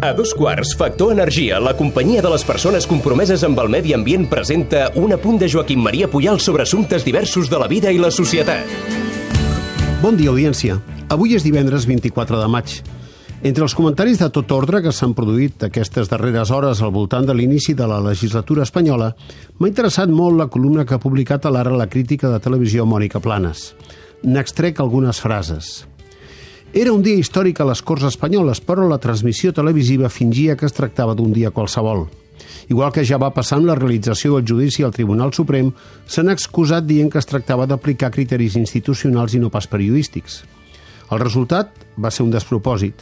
A dos quarts, Factor Energia, la companyia de les persones compromeses amb el medi ambient, presenta un apunt de Joaquim Maria Puyal sobre assumptes diversos de la vida i la societat. Bon dia, audiència. Avui és divendres 24 de maig. Entre els comentaris de tot ordre que s'han produït aquestes darreres hores al voltant de l'inici de la legislatura espanyola, m'ha interessat molt la columna que ha publicat a l'ara la crítica de televisió Mònica Planes. N'extrec algunes frases. Era un dia històric a les Corts Espanyoles, però la transmissió televisiva fingia que es tractava d'un dia qualsevol. Igual que ja va passar amb la realització del judici al Tribunal Suprem, s'han excusat dient que es tractava d'aplicar criteris institucionals i no pas periodístics. El resultat va ser un despropòsit.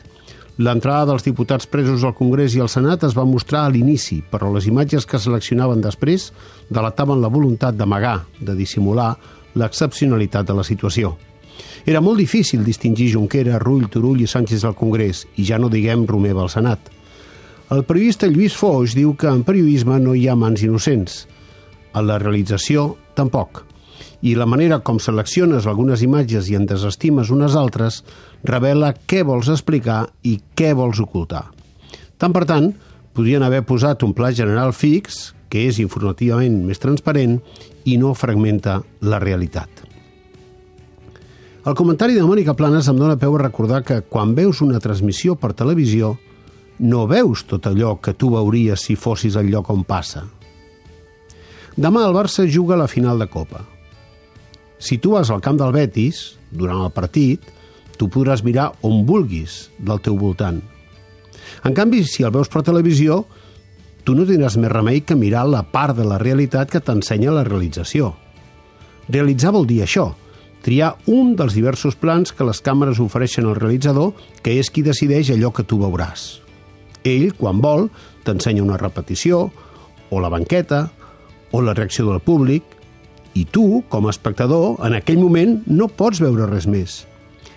L'entrada dels diputats presos al Congrés i al Senat es va mostrar a l'inici, però les imatges que seleccionaven després delataven la voluntat d'amagar, de dissimular, l'excepcionalitat de la situació. Era molt difícil distingir Junquera, Rull, Turull i Sánchez al Congrés, i ja no diguem Romeva al Senat. El periodista Lluís Foix diu que en periodisme no hi ha mans innocents. A la realització, tampoc. I la manera com selecciones algunes imatges i en desestimes unes altres revela què vols explicar i què vols ocultar. Tant per tant, podrien haver posat un pla general fix, que és informativament més transparent i no fragmenta la realitat. El comentari de Mònica Planes em dóna peu a recordar que quan veus una transmissió per televisió no veus tot allò que tu veuries si fossis al lloc on passa. Demà el Barça juga a la final de Copa. Si tu vas al camp del Betis, durant el partit, tu podràs mirar on vulguis del teu voltant. En canvi, si el veus per televisió, tu no tindràs més remei que mirar la part de la realitat que t'ensenya la realització. Realitzar vol dir això, triar un dels diversos plans que les càmeres ofereixen al realitzador, que és qui decideix allò que tu veuràs. Ell, quan vol, t'ensenya una repetició, o la banqueta, o la reacció del públic, i tu, com a espectador, en aquell moment no pots veure res més.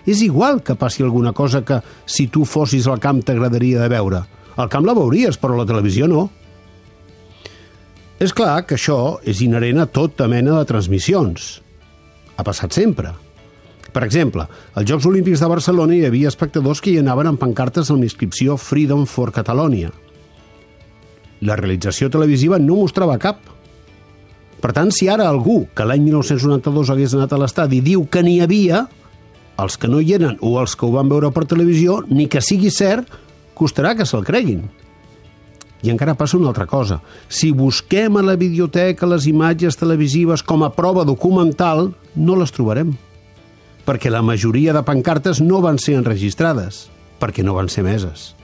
És igual que passi alguna cosa que, si tu fossis al camp, t'agradaria de veure. Al camp la veuries, però a la televisió no. És clar que això és inherent a tota mena de transmissions. Ha passat sempre. Per exemple, als Jocs Olímpics de Barcelona hi havia espectadors que hi anaven amb pancartes amb l'inscripció Freedom for Catalonia. La realització televisiva no mostrava cap. Per tant, si ara algú que l'any 1992 hagués anat a l'estadi diu que n'hi havia, els que no hi eren o els que ho van veure per televisió, ni que sigui cert, costarà que se'l creguin. I encara passa una altra cosa. Si busquem a la biblioteca les imatges televisives com a prova documental, no les trobarem. Perquè la majoria de pancartes no van ser enregistrades, perquè no van ser meses.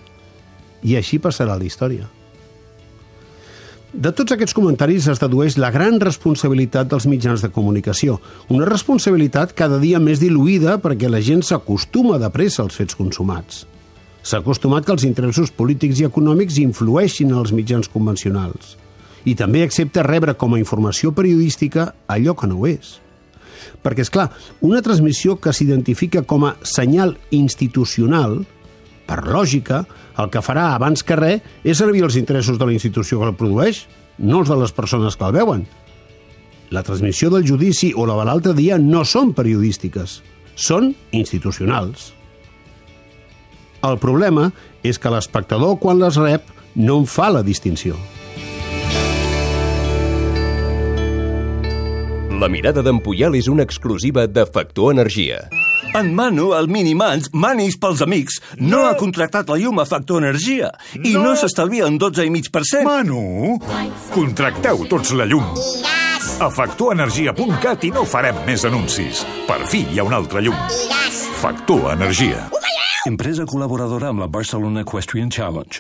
I així passarà la història. De tots aquests comentaris es dedueix la gran responsabilitat dels mitjans de comunicació. Una responsabilitat cada dia més diluïda perquè la gent s'acostuma de pressa als fets consumats. S'ha acostumat que els interessos polítics i econòmics influeixin en els mitjans convencionals i també accepta rebre com a informació periodística allò que no ho és. Perquè, és clar, una transmissió que s'identifica com a senyal institucional, per lògica, el que farà abans que res és servir els interessos de la institució que el produeix, no els de les persones que el veuen. La transmissió del judici o la de l'altre dia no són periodístiques, són institucionals. El problema és que l'espectador, quan les rep, no en fa la distinció. La mirada d'en Puyal és una exclusiva de Factor Energia. En Manu, el Minimans, manis pels amics, no, ha contractat la llum a Factor Energia i no, no s'estalvia un 12,5%. Manu, contracteu tots la llum. A factorenergia.cat i no farem més anuncis. Per fi hi ha un altre llum. Factor Energia. Empresa col·laboradora amb la Barcelona Equestrian Challenge.